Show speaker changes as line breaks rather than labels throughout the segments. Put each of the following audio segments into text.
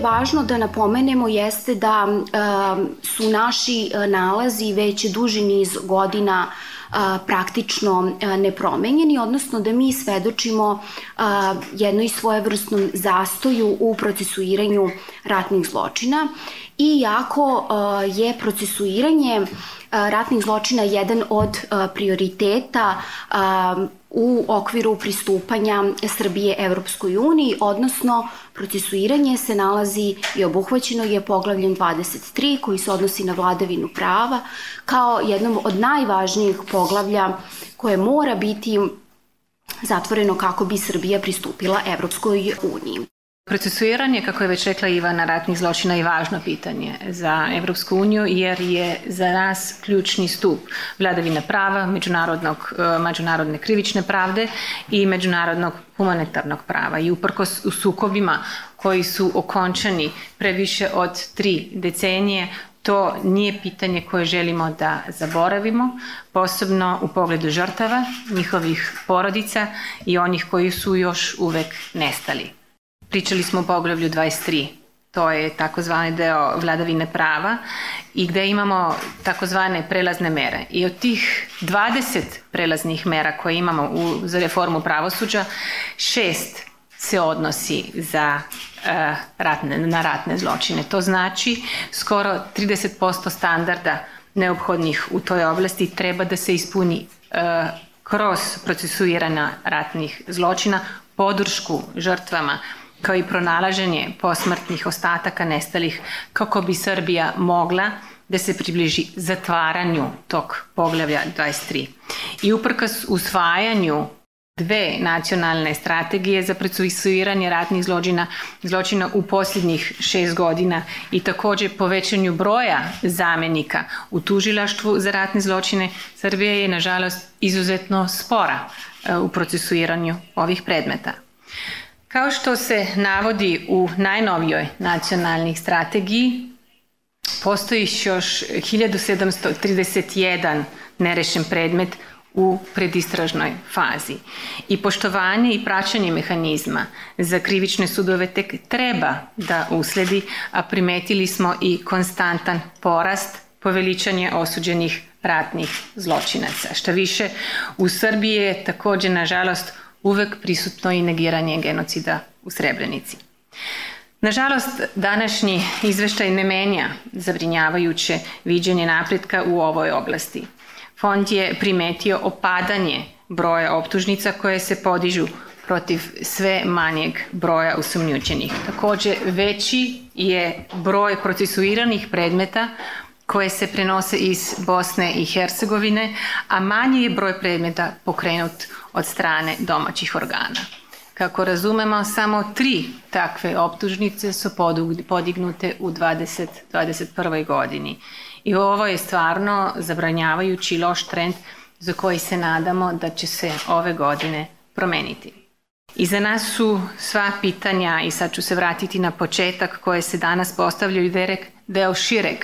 Je važno da napomenemo jeste da su naši nalazi već duži niz godina praktično nepromenjeni, odnosno da mi svedočimo jednoj svojevrsnom zastoju u procesuiranju ratnih zločina i jako je procesuiranje ratnih zločina jedan od prioriteta u okviru pristupanja Srbije Evropskoj uniji, odnosno procesuiranje se nalazi i obuhvaćeno je poglavljem 23 koji se odnosi na vladavinu prava kao jednom od najvažnijih poglavlja koje mora biti zatvoreno kako bi Srbija pristupila Evropskoj uniji.
Procesuiranje, kako je već rekla Ivana, ratnih zločina je važno pitanje za Evropsku uniju jer je za nas ključni stup vladavine prava, međunarodnog, e, međunarodne krivične pravde i međunarodnog humanitarnog prava. I uprkos u sukobima koji su okončani previše od tri decenije, to nije pitanje koje želimo da zaboravimo, posebno u pogledu žrtava, njihovih porodica i onih koji su još uvek nestali. Pričali smo o poglavlju 23, to je takozvani deo vladavine prava i gde imamo takozvane prelazne mere. I od tih 20 prelaznih mera koje imamo u, za reformu pravosuđa, šest se odnosi za uh, ratne, na ratne zločine. To znači skoro 30% standarda neophodnih u toj oblasti treba da se ispuni uh, kroz procesuirana ratnih zločina, podršku žrtvama, kao i pronalaženje posmrtnih ostataka nestalih kako bi Srbija mogla da se približi zatvaranju tog poglavlja 23. I uprkos usvajanju dve nacionalne strategije za procesuiranje ratnih zločina, zločina u posljednjih šest godina i takođe povećanju broja zamenika u tužilaštvu za ratne zločine, Srbija je nažalost izuzetno spora e, u procesuiranju ovih predmeta. Kao što se navodi u najnovijoj nacionalnih strategiji, postoji još 1731 nerešen predmet u predistražnoj fazi. I poštovanje i praćanje mehanizma za krivične sudove tek treba da usledi, a primetili smo i konstantan porast poveličanje osuđenih ratnih zločinaca. Šta više, u Srbiji je takođe, nažalost, uvek prisutno i negiranje genocida u Srebrenici. Nažalost, današnji izveštaj ne menja zabrinjavajuće viđenje napretka u ovoj oblasti. Fond je primetio opadanje broja optužnica koje se podižu protiv sve manjeg broja usumnjućenih. Takođe, veći je broj procesuiranih predmeta koje se prenose iz Bosne i Hercegovine, a manji je broj predmeta pokrenut od strane domaćih organa. Kako razumemo, samo tri takve optužnice su podignute u 2021. godini. I ovo je stvarno zabranjavajući loš trend za koji se nadamo da će se ove godine promeniti. Iza nas su sva pitanja i sad ću se vratiti na početak koje se danas postavljaju derek deo šireg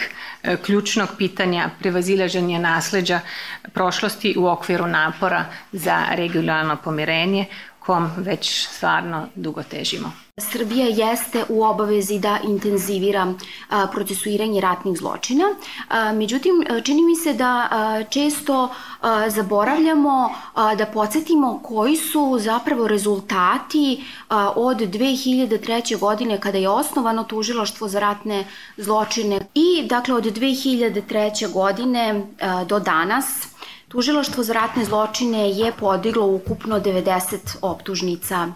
ključnog pitanja prevazilaženja nasleđa prošlosti u okviru napora za regionalno pomirenje kom već stvarno dugo težimo.
Srbija jeste u obavezi da intenzivira procesuiranje ratnih zločina. Međutim, čini mi se da često zaboravljamo da podsjetimo koji su zapravo rezultati od 2003. godine kada je osnovano tužilaštvo za ratne zločine i dakle od 2003. godine do danas Tužilaštvo za ratne zločine je podiglo ukupno 90 optužnica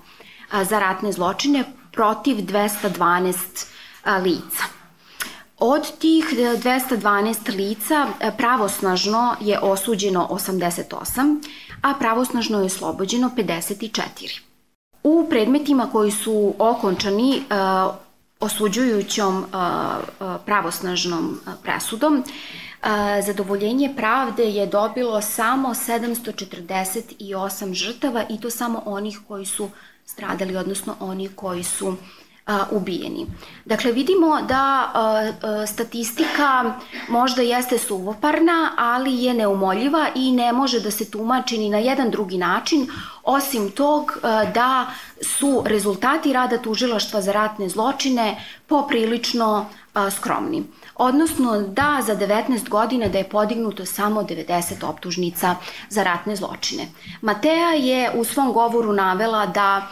za ratne zločine protiv 212 lica. Od tih 212 lica pravosnažno je osuđeno 88, a pravosnažno je oslobođeno 54. U predmetima koji su okončani osuđujućom pravosnažnom presudom, zadovoljenje pravde je dobilo samo 748 žrtava i to samo onih koji su stradali, odnosno oni koji su ubijeni. Dakle, vidimo da statistika možda jeste suvoparna, ali je neumoljiva i ne može da se tumači ni na jedan drugi način, osim tog da su rezultati rada tužilaštva za ratne zločine poprilično skromni odnosno da za 19 godina da je podignuto samo 90 optužnica za ratne zločine. Matea je u svom govoru navela da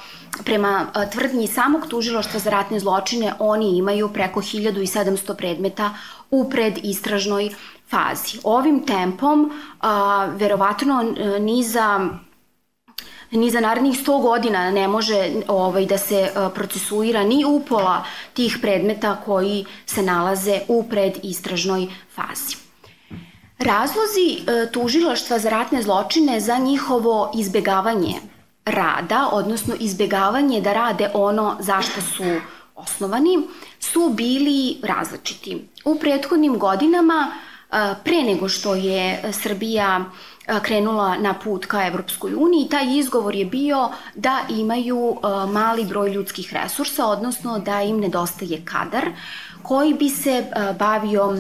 prema tvrdnji samog tužiloštva za ratne zločine oni imaju preko 1700 predmeta u predistražnoj fazi. Ovim tempom a, verovatno ni za ni za narednih 100 godina ne može ovaj, da se procesuira ni upola tih predmeta koji se nalaze u predistražnoj fazi. Razlozi tužilaštva za ratne zločine za njihovo izbegavanje rada, odnosno izbegavanje da rade ono zašto su osnovani, su bili različiti. U prethodnim godinama, pre nego što je Srbija krenula na put ka Evropskoj uniji, taj izgovor je bio da imaju mali broj ljudskih resursa, odnosno da im nedostaje kadar koji bi se bavio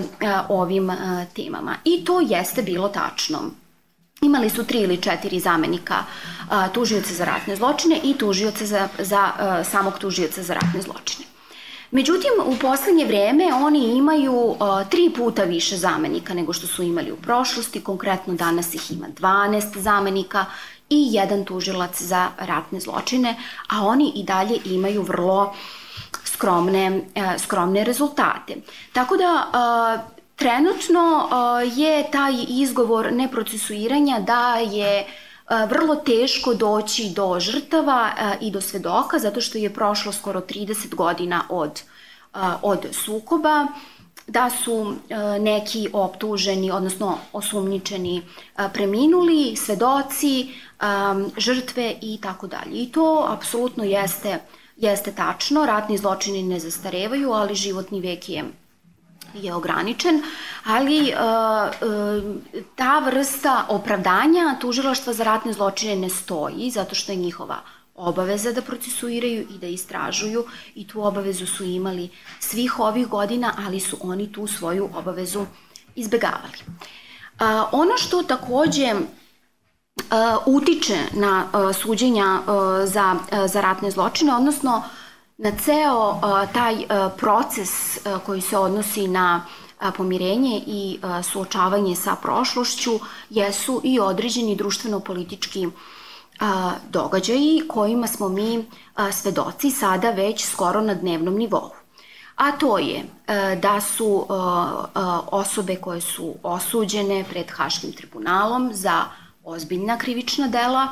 ovim temama. I to jeste bilo tačno. Imali su tri ili četiri zamenika tužioca za ratne zločine i tužioca za, za samog tužioca za ratne zločine. Međutim, u poslednje vreme oni imaju uh, tri puta više zamenika nego što su imali u prošlosti, konkretno danas ih ima 12 zamenika i jedan tužilac za ratne zločine, a oni i dalje imaju vrlo skromne, uh, skromne rezultate. Tako da uh, trenutno uh, je taj izgovor neprocesuiranja da je vrlo teško doći do žrtava i do svedoka zato što je prošlo skoro 30 godina od, od sukoba da su neki optuženi, odnosno osumnjičeni preminuli, svedoci, žrtve i tako dalje. I to apsolutno jeste, jeste tačno, ratni zločini ne zastarevaju, ali životni vek je je ograničen, ali uh, uh, ta vrsta opravdanja tužilaštva za ratne zločine ne stoji, zato što je njihova obaveza da procesuiraju i da istražuju i tu obavezu su imali svih ovih godina, ali su oni tu svoju obavezu izbegavali. Uh, ono što takođe utiče na suđenja za, za ratne zločine, odnosno na ceo uh, taj uh, proces uh, koji se odnosi na pomirenje i suočavanje sa prošlošću jesu i određeni društveno-politički događaji kojima smo mi svedoci sada već skoro na dnevnom nivou. A to je da su osobe koje su osuđene pred Haškim tribunalom za ozbiljna krivična dela,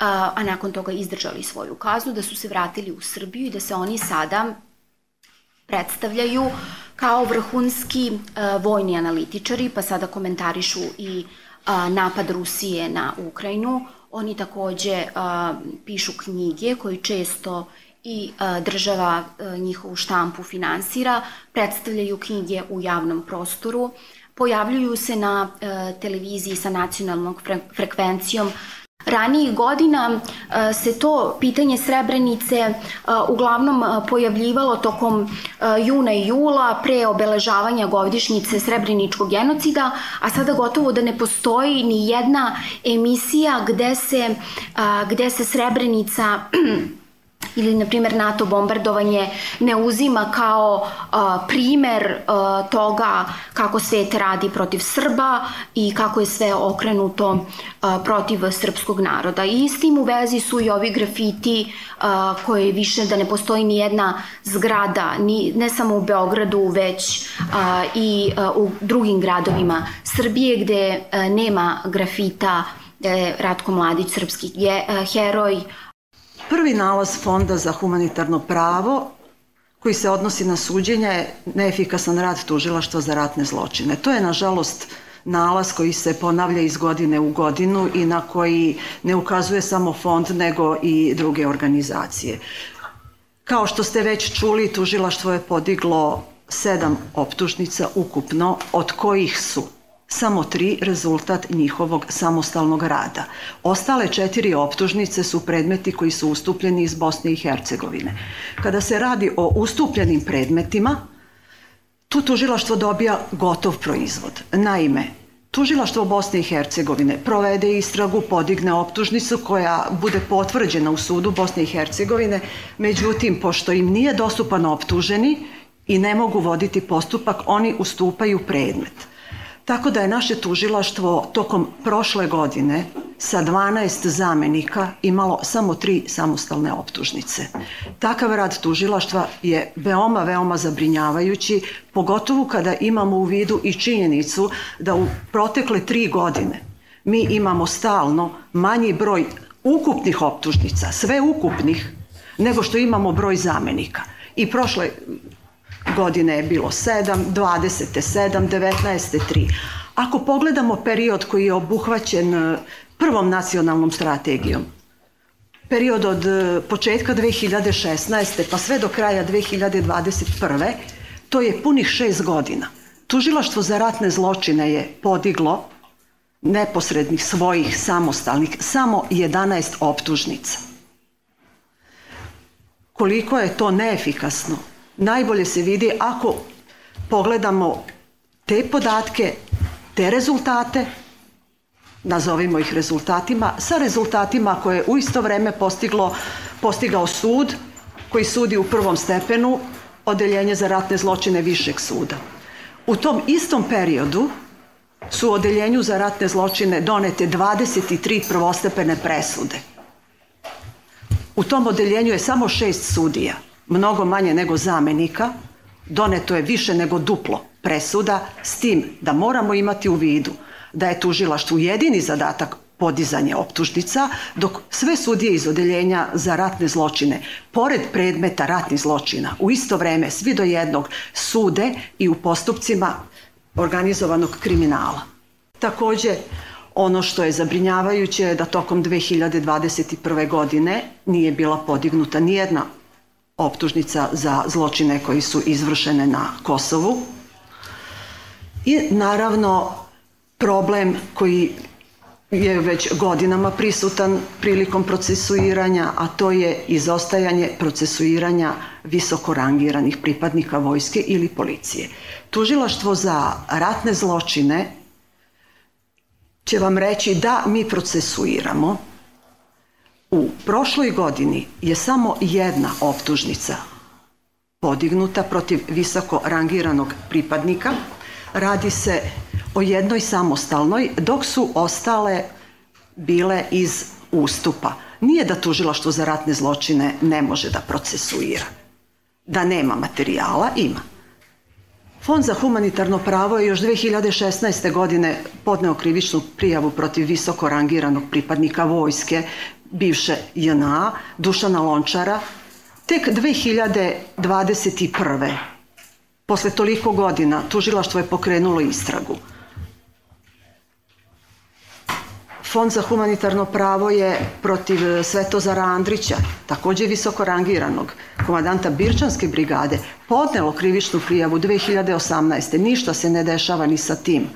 a, a nakon toga izdržali svoju kaznu, da su se vratili u Srbiju i da se oni sada predstavljaju kao vrhunski a, vojni analitičari, pa sada komentarišu i a, napad Rusije na Ukrajinu. Oni takođe a, pišu knjige koji često i a, država a, njihovu štampu finansira, predstavljaju knjige u javnom prostoru, pojavljuju se na a, televiziji sa nacionalnom frekvencijom Ranijih godina e, se to pitanje Srebrenice e, uglavnom e, pojavljivalo tokom juna i jula pre obeležavanja godišnjice Srebreničkog genocida, a sada gotovo da ne postoji ni jedna emisija gde se, gde se Srebrenica ili na primjer NATO bombardovanje ne uzima kao uh, primer uh, toga kako svet radi protiv Srba i kako je sve okrenuto uh, protiv srpskog naroda. I s tim u vezi su i ovi grafiti uh, koje više da ne postoji ni jedna zgrada, ni, ne samo u Beogradu, već uh, i uh, u drugim gradovima Srbije gde uh, nema grafita, gde Ratko Mladić, srpski heroj,
Prvi nalaz Fonda za humanitarno pravo koji se odnosi na suđenje je neefikasan rad tužilaštva za ratne zločine. To je, nažalost, nalaz koji se ponavlja iz godine u godinu i na koji ne ukazuje samo fond, nego i druge organizacije. Kao što ste već čuli, tužilaštvo je podiglo sedam optužnica ukupno, od kojih su samo tri rezultat njihovog samostalnog rada. Ostale četiri optužnice su predmeti koji su ustupljeni iz Bosne i Hercegovine. Kada se radi o ustupljenim predmetima, tu tužilaštvo dobija gotov proizvod. Naime, Tužilaštvo Bosne i Hercegovine provede istragu, podigne optužnicu koja bude potvrđena u sudu Bosne i Hercegovine, međutim, pošto im nije dostupan optuženi i ne mogu voditi postupak, oni ustupaju predmet. Tako da je naše tužilaštvo tokom prošle godine sa 12 zamenika imalo samo tri samostalne optužnice. Takav rad tužilaštva je veoma, veoma zabrinjavajući, pogotovo kada imamo u vidu i činjenicu da u protekle tri godine mi imamo stalno manji broj ukupnih optužnica, sve ukupnih, nego što imamo broj zamenika. I prošle godine je bilo 7, 20. 7, 19. 3. Ako pogledamo period koji je obuhvaćen e, prvom nacionalnom strategijom, period od e, početka 2016. pa sve do kraja 2021. to je punih šest godina. Tužilaštvo za ratne zločine je podiglo neposrednih svojih samostalnih samo 11 optužnica. Koliko je to neefikasno, najbolje se vidi ako pogledamo te podatke, te rezultate, nazovimo ih rezultatima, sa rezultatima koje je u isto vreme postiglo, postigao sud koji sudi u prvom stepenu odeljenje za ratne zločine višeg suda. U tom istom periodu su u odeljenju za ratne zločine donete 23 prvostepene presude. U tom odeljenju je samo šest sudija – mnogo manje nego zamenika, doneto je više nego duplo presuda, s tim da moramo imati u vidu da je tužilaštvu jedini zadatak podizanje optužnica, dok sve sudije iz odeljenja za ratne zločine, pored predmeta ratnih zločina, u isto vreme svi do jednog sude i u postupcima organizovanog kriminala. Takođe, ono što je zabrinjavajuće je da tokom 2021. godine nije bila podignuta nijedna optužnica za zločine koji su izvršene na Kosovu. I naravno problem koji je već godinama prisutan prilikom procesuiranja, a to je izostajanje procesuiranja visoko rangiranih pripadnika vojske ili policije. Tužilaštvo za ratne zločine će vam reći da mi procesuiramo, U prošloj godini je samo jedna optužnica podignuta protiv visoko rangiranog pripadnika. Radi se o jednoj samostalnoj, dok su ostale bile iz ustupa. Nije da tužilaštvo za ratne zločine ne može da procesuira. Da nema materijala, ima. Fond za humanitarno pravo je još 2016. godine podneo krivičnu prijavu protiv visoko rangiranog pripadnika vojske bivše JNA, Dušana Lončara, tek 2021. Posle toliko godina tužilaštvo je pokrenulo istragu. Fond za humanitarno pravo je protiv Svetozara Andrića, takođe visoko rangiranog, komadanta Birčanske brigade, podnelo krivičnu prijavu 2018. Ništa se ne dešava ni sa tim.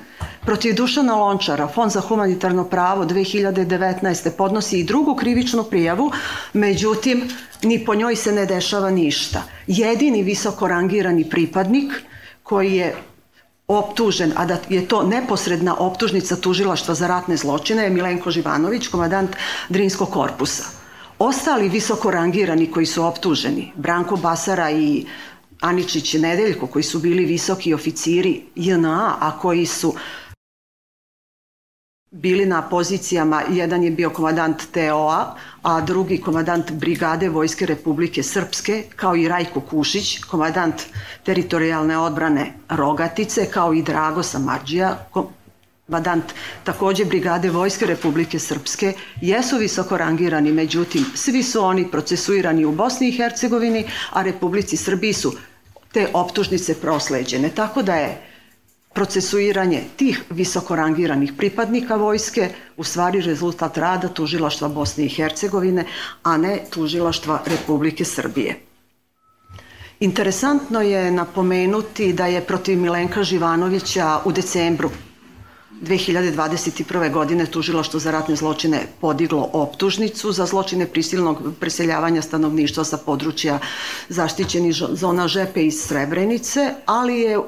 Protiv Dušana Lončara, Fond za humanitarno pravo 2019. podnosi i drugu krivičnu prijavu, međutim, ni po njoj se ne dešava ništa. Jedini visoko rangirani pripadnik koji je optužen, a da je to neposredna optužnica tužilaštva za ratne zločine je Milenko Živanović, komadant Drinskog korpusa. Ostali visoko rangirani koji su optuženi, Branko Basara i Aničić Nedeljko, koji su bili visoki oficiri JNA, a koji su bili na pozicijama, jedan je bio komadant TOA, a drugi komadant Brigade Vojske Republike Srpske, kao i Rajko Kušić, komadant teritorijalne odbrane Rogatice, kao i Drago Samarđija, komadant takođe Brigade Vojske Republike Srpske, jesu visoko rangirani, međutim, svi su oni procesuirani u Bosni i Hercegovini, a Republici Srbiji su te optužnice prosleđene. Tako da je procesuiranje tih visoko rangiranih pripadnika vojske u stvari rezultat rada tužilaštva Bosne i Hercegovine, a ne tužilaštva Republike Srbije. Interesantno je napomenuti da je protiv Milenka Živanovića u decembru 2021. godine tužilaštvo za ratne zločine podiglo optužnicu za zločine prisilnog preseljavanja stanovništva sa područja zaštićenih zona Žepe iz Srebrenice, ali je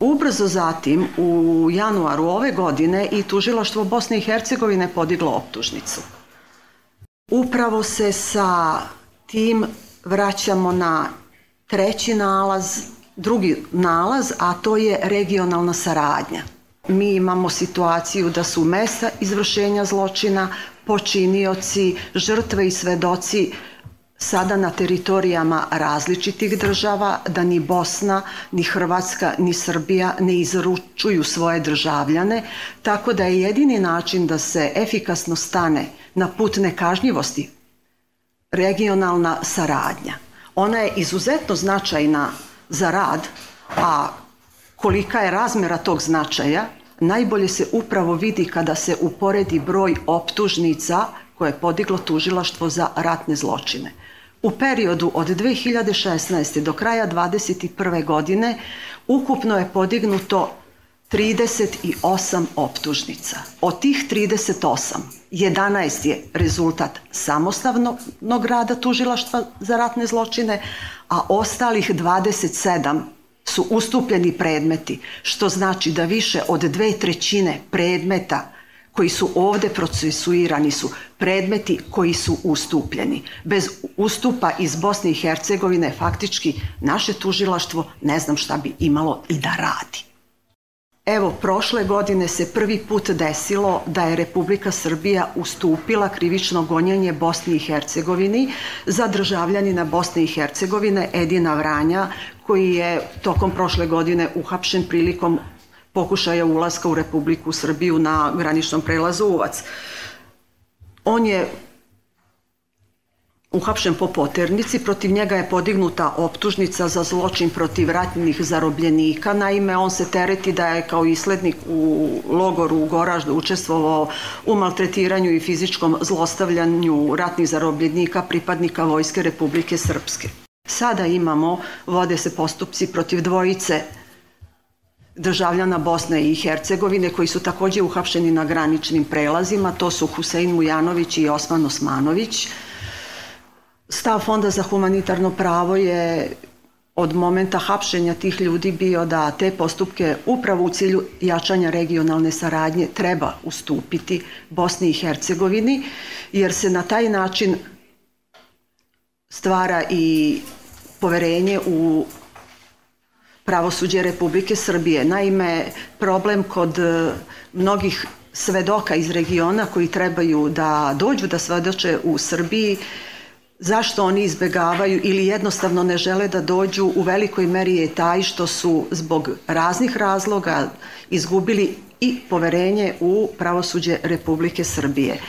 Ubrzo zatim, u januaru ove godine, i tužilaštvo Bosne i Hercegovine podiglo optužnicu. Upravo se sa tim vraćamo na treći nalaz, drugi nalaz, a to je regionalna saradnja. Mi imamo situaciju da su mesta izvršenja zločina, počinioci, žrtve i svedoci sada na teritorijama različitih država, da ni Bosna, ni Hrvatska, ni Srbija ne izručuju svoje državljane, tako da je jedini način da se efikasno stane na put nekažnjivosti regionalna saradnja. Ona je izuzetno značajna za rad, a kolika je razmera tog značaja, najbolje se upravo vidi kada se uporedi broj optužnica koje je podiglo tužilaštvo za ratne zločine. U periodu od 2016. do kraja 2021. godine ukupno je podignuto 38 optužnica. Od tih 38, 11 je rezultat samostavnog rada tužilaštva za ratne zločine, a ostalih 27 su ustupljeni predmeti, što znači da više od dve trećine predmeta koji su ovde procesuirani su predmeti koji su ustupljeni. Bez ustupa iz Bosne i Hercegovine faktički naše tužilaštvo ne znam šta bi imalo i da radi. Evo, prošle godine se prvi put desilo da je Republika Srbija ustupila krivično gonjenje Bosni i Hercegovini za državljanina Bosne i Hercegovine Edina Vranja, koji je tokom prošle godine uhapšen prilikom pokušaja ulaska u Republiku Srbiju na graničnom prelazu Uvac. On je uhapšen po poternici, protiv njega je podignuta optužnica za zločin protiv ratnih zarobljenika. Naime, on se tereti da je kao islednik u logoru u Goraždu učestvovao u maltretiranju i fizičkom zlostavljanju ratnih zarobljenika pripadnika Vojske Republike Srpske. Sada imamo, vode se postupci protiv dvojice državljana Bosne i Hercegovine koji su takođe uhapšeni na graničnim prelazima, to su Husein Mujanović i Osman Osmanović. Stav Fonda za humanitarno pravo je od momenta hapšenja tih ljudi bio da te postupke upravo u cilju jačanja regionalne saradnje treba ustupiti Bosni i Hercegovini, jer se na taj način stvara i poverenje u pravosuđe Republike Srbije. Naime, problem kod e, mnogih svedoka iz regiona koji trebaju da dođu da svedoče u Srbiji, zašto oni izbegavaju ili jednostavno ne žele da dođu u velikoj meri je taj što su zbog raznih razloga izgubili i poverenje u pravosuđe Republike Srbije.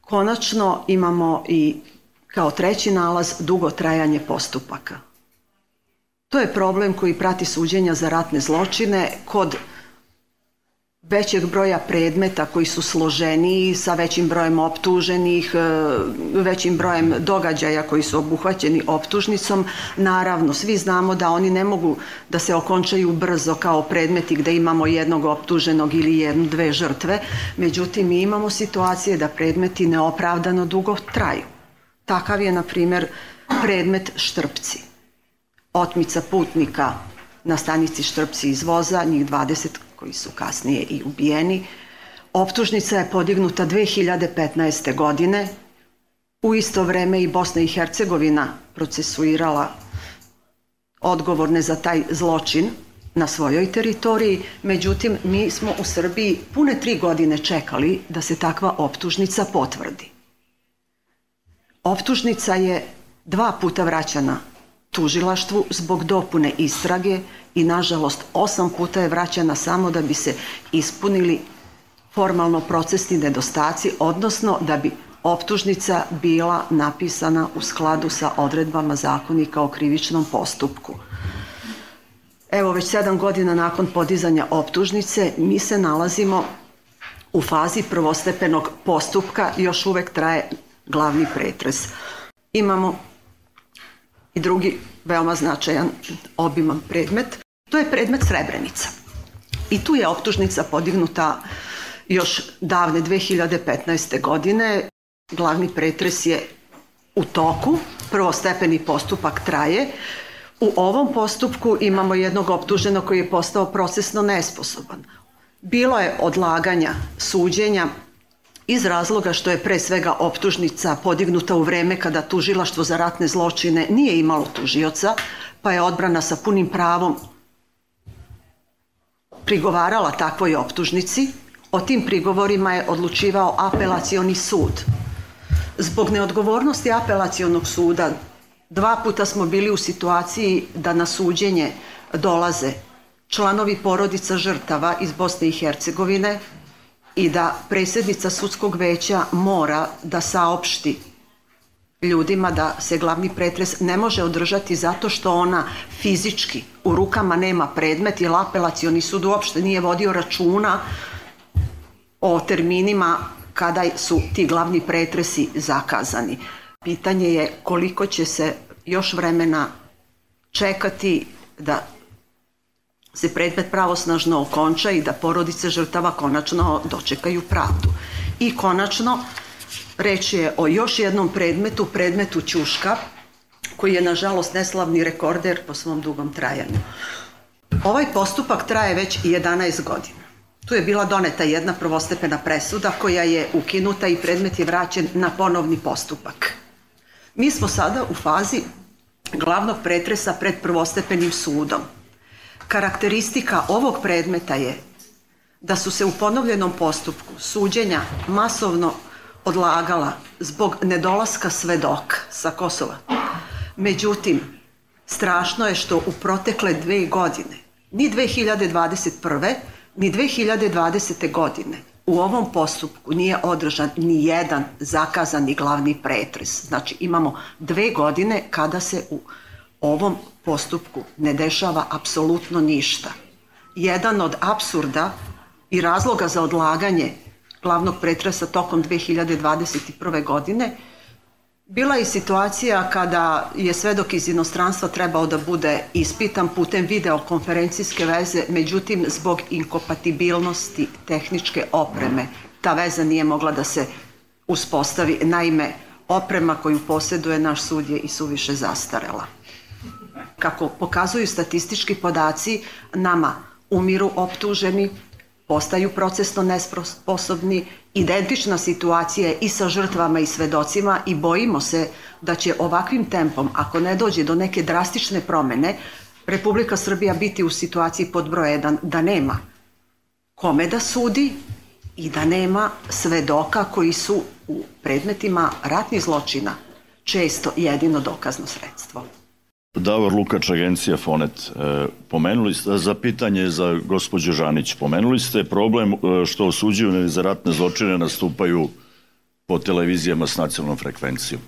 Konačno imamo i kao treći nalaz dugo trajanje postupaka. To je problem koji prati suđenja za ratne zločine kod većeg broja predmeta koji su složeniji sa većim brojem optuženih, e, većim brojem događaja koji su obuhvaćeni optužnicom. Naravno, svi znamo da oni ne mogu da se okončaju brzo kao predmeti gde imamo jednog optuženog ili jednu, dve žrtve. Međutim, mi imamo situacije da predmeti neopravdano dugo traju. Takav je, na primer, predmet Štrpci otmica putnika na stanici Štrpci iz voza, njih 20 koji su kasnije i ubijeni. Optužnica je podignuta 2015. godine. U isto vreme i Bosna i Hercegovina procesuirala odgovorne za taj zločin na svojoj teritoriji, međutim mi smo u Srbiji pune tri godine čekali da se takva optužnica potvrdi. Optužnica je dva puta vraćana tužilaštvu zbog dopune istrage i nažalost osam puta je vraćana samo da bi se ispunili formalno procesni nedostaci, odnosno da bi optužnica bila napisana u skladu sa odredbama zakonika o krivičnom postupku. Evo, već sedam godina nakon podizanja optužnice mi se nalazimo u fazi prvostepenog postupka, još uvek traje glavni pretres. Imamo I drugi veoma značajan, obiman predmet, to je predmet Srebrenica. I tu je optužnica podignuta još davne 2015. godine. Glavni pretres je u toku, prvostepeni postupak traje. U ovom postupku imamo jednog optuženog koji je postao procesno nesposoban. Bilo je odlaganja suđenja iz razloga što je pre svega optužnica podignuta u vreme kada tužilaštvo za ratne zločine nije imalo tužioca, pa je odbrana sa punim pravom prigovarala takvoj optužnici. O tim prigovorima je odlučivao apelacioni sud. Zbog neodgovornosti apelacionog suda dva puta smo bili u situaciji da na suđenje dolaze članovi porodica žrtava iz Bosne i Hercegovine i da predsjednica sudskog veća mora da saopšti ljudima da se glavni pretres ne može održati zato što ona fizički u rukama nema predmet jer apelacioni sud uopšte nije vodio računa o terminima kada su ti glavni pretresi zakazani. Pitanje je koliko će se još vremena čekati da se predmet pravosnažno okonča i da porodice žrtava konačno dočekaju pravdu. I konačno, reč je o još jednom predmetu, predmetu Ćuška, koji je nažalost neslavni rekorder po svom dugom trajanju. Ovaj postupak traje već 11 godina. Tu je bila doneta jedna prvostepena presuda koja je ukinuta i predmet je vraćen na ponovni postupak. Mi smo sada u fazi glavnog pretresa pred prvostepenim sudom. Karakteristika ovog predmeta je da su se u ponovljenom postupku suđenja masovno odlagala zbog nedolaska svedoka sa Kosova. Međutim, strašno je što u protekle dve godine, ni 2021. ni 2020. godine, u ovom postupku nije održan ni jedan zakazani glavni pretres. Znači imamo dve godine kada se u ovom postupku ne dešava apsolutno ništa. Jedan od absurda i razloga za odlaganje glavnog pretresa tokom 2021. godine bila je situacija kada je svedok iz inostranstva trebao da bude ispitan putem videokonferencijske veze, međutim zbog inkompatibilnosti tehničke opreme ta veza nije mogla da se uspostavi. Naime, oprema koju posjeduje naš sud je i suviše zastarela. Kako pokazuju statistički podaci, nama umiru optuženi, postaju procesno nesposobni, identična situacija je i sa žrtvama i svedocima i bojimo se da će ovakvim tempom, ako ne dođe do neke drastične promene, Republika Srbija biti u situaciji pod broj 1 da nema kome da sudi i da nema svedoka koji su u predmetima ratnih zločina često jedino dokazno sredstvo.
Davor Lukač, agencija Fonet. E, pomenuli ste, za pitanje za gospođu Žanić, pomenuli ste problem e, što osuđivani za ratne zločine nastupaju po televizijama s nacionalnom frekvencijom.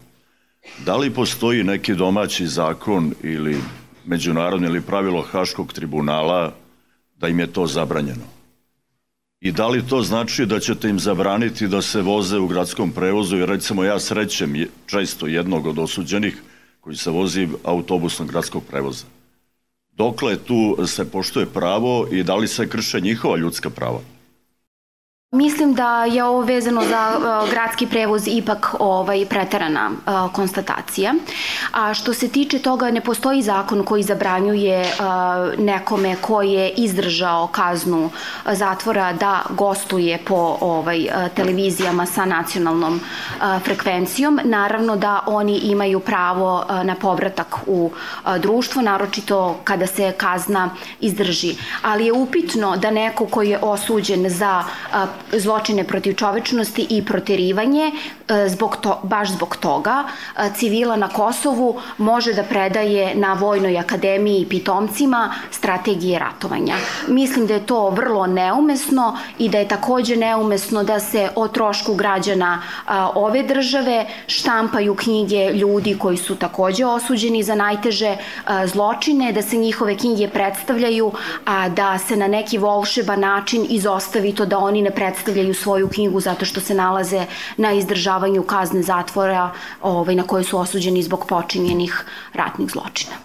Da li postoji neki domaći zakon ili međunarodni ili pravilo Haškog tribunala da im je to zabranjeno? I da li to znači da ćete im zabraniti da se voze u gradskom prevozu i recimo ja srećem često jednog od osuđenih koji se vozi autobusnog gradskog prevoza. Dokle tu se poštuje pravo i da li se krše njihova ljudska prava?
Mislim da je ovo vezano za uh, gradski prevoz ipak ovaj preterana uh, konstatacija. A što se tiče toga ne postoji zakon koji zabranjuje uh, nekome ko je izdržao kaznu zatvora da gostuje po ovaj televizijama sa nacionalnom frekvencijom. Naravno da oni imaju pravo na povratak u društvo, naročito kada se kazna izdrži. Ali je upitno da neko koji je osuđen za zločine protiv čovečnosti i proterivanje, e, zbog to, baš zbog toga e, civila na Kosovu može da predaje na Vojnoj akademiji pitomcima strategije ratovanja. Mislim da je to vrlo neumesno i da je takođe neumesno da se o trošku građana ove države štampaju knjige ljudi koji su takođe osuđeni za najteže zločine, da se njihove knjige predstavljaju, a da se na neki volšeban način izostavi to da oni ne predstavljaju predstavljaju svoju knjigu zato što se nalaze na izdržavanju kazne zatvora ovaj, na koje su osuđeni zbog počinjenih ratnih zločina.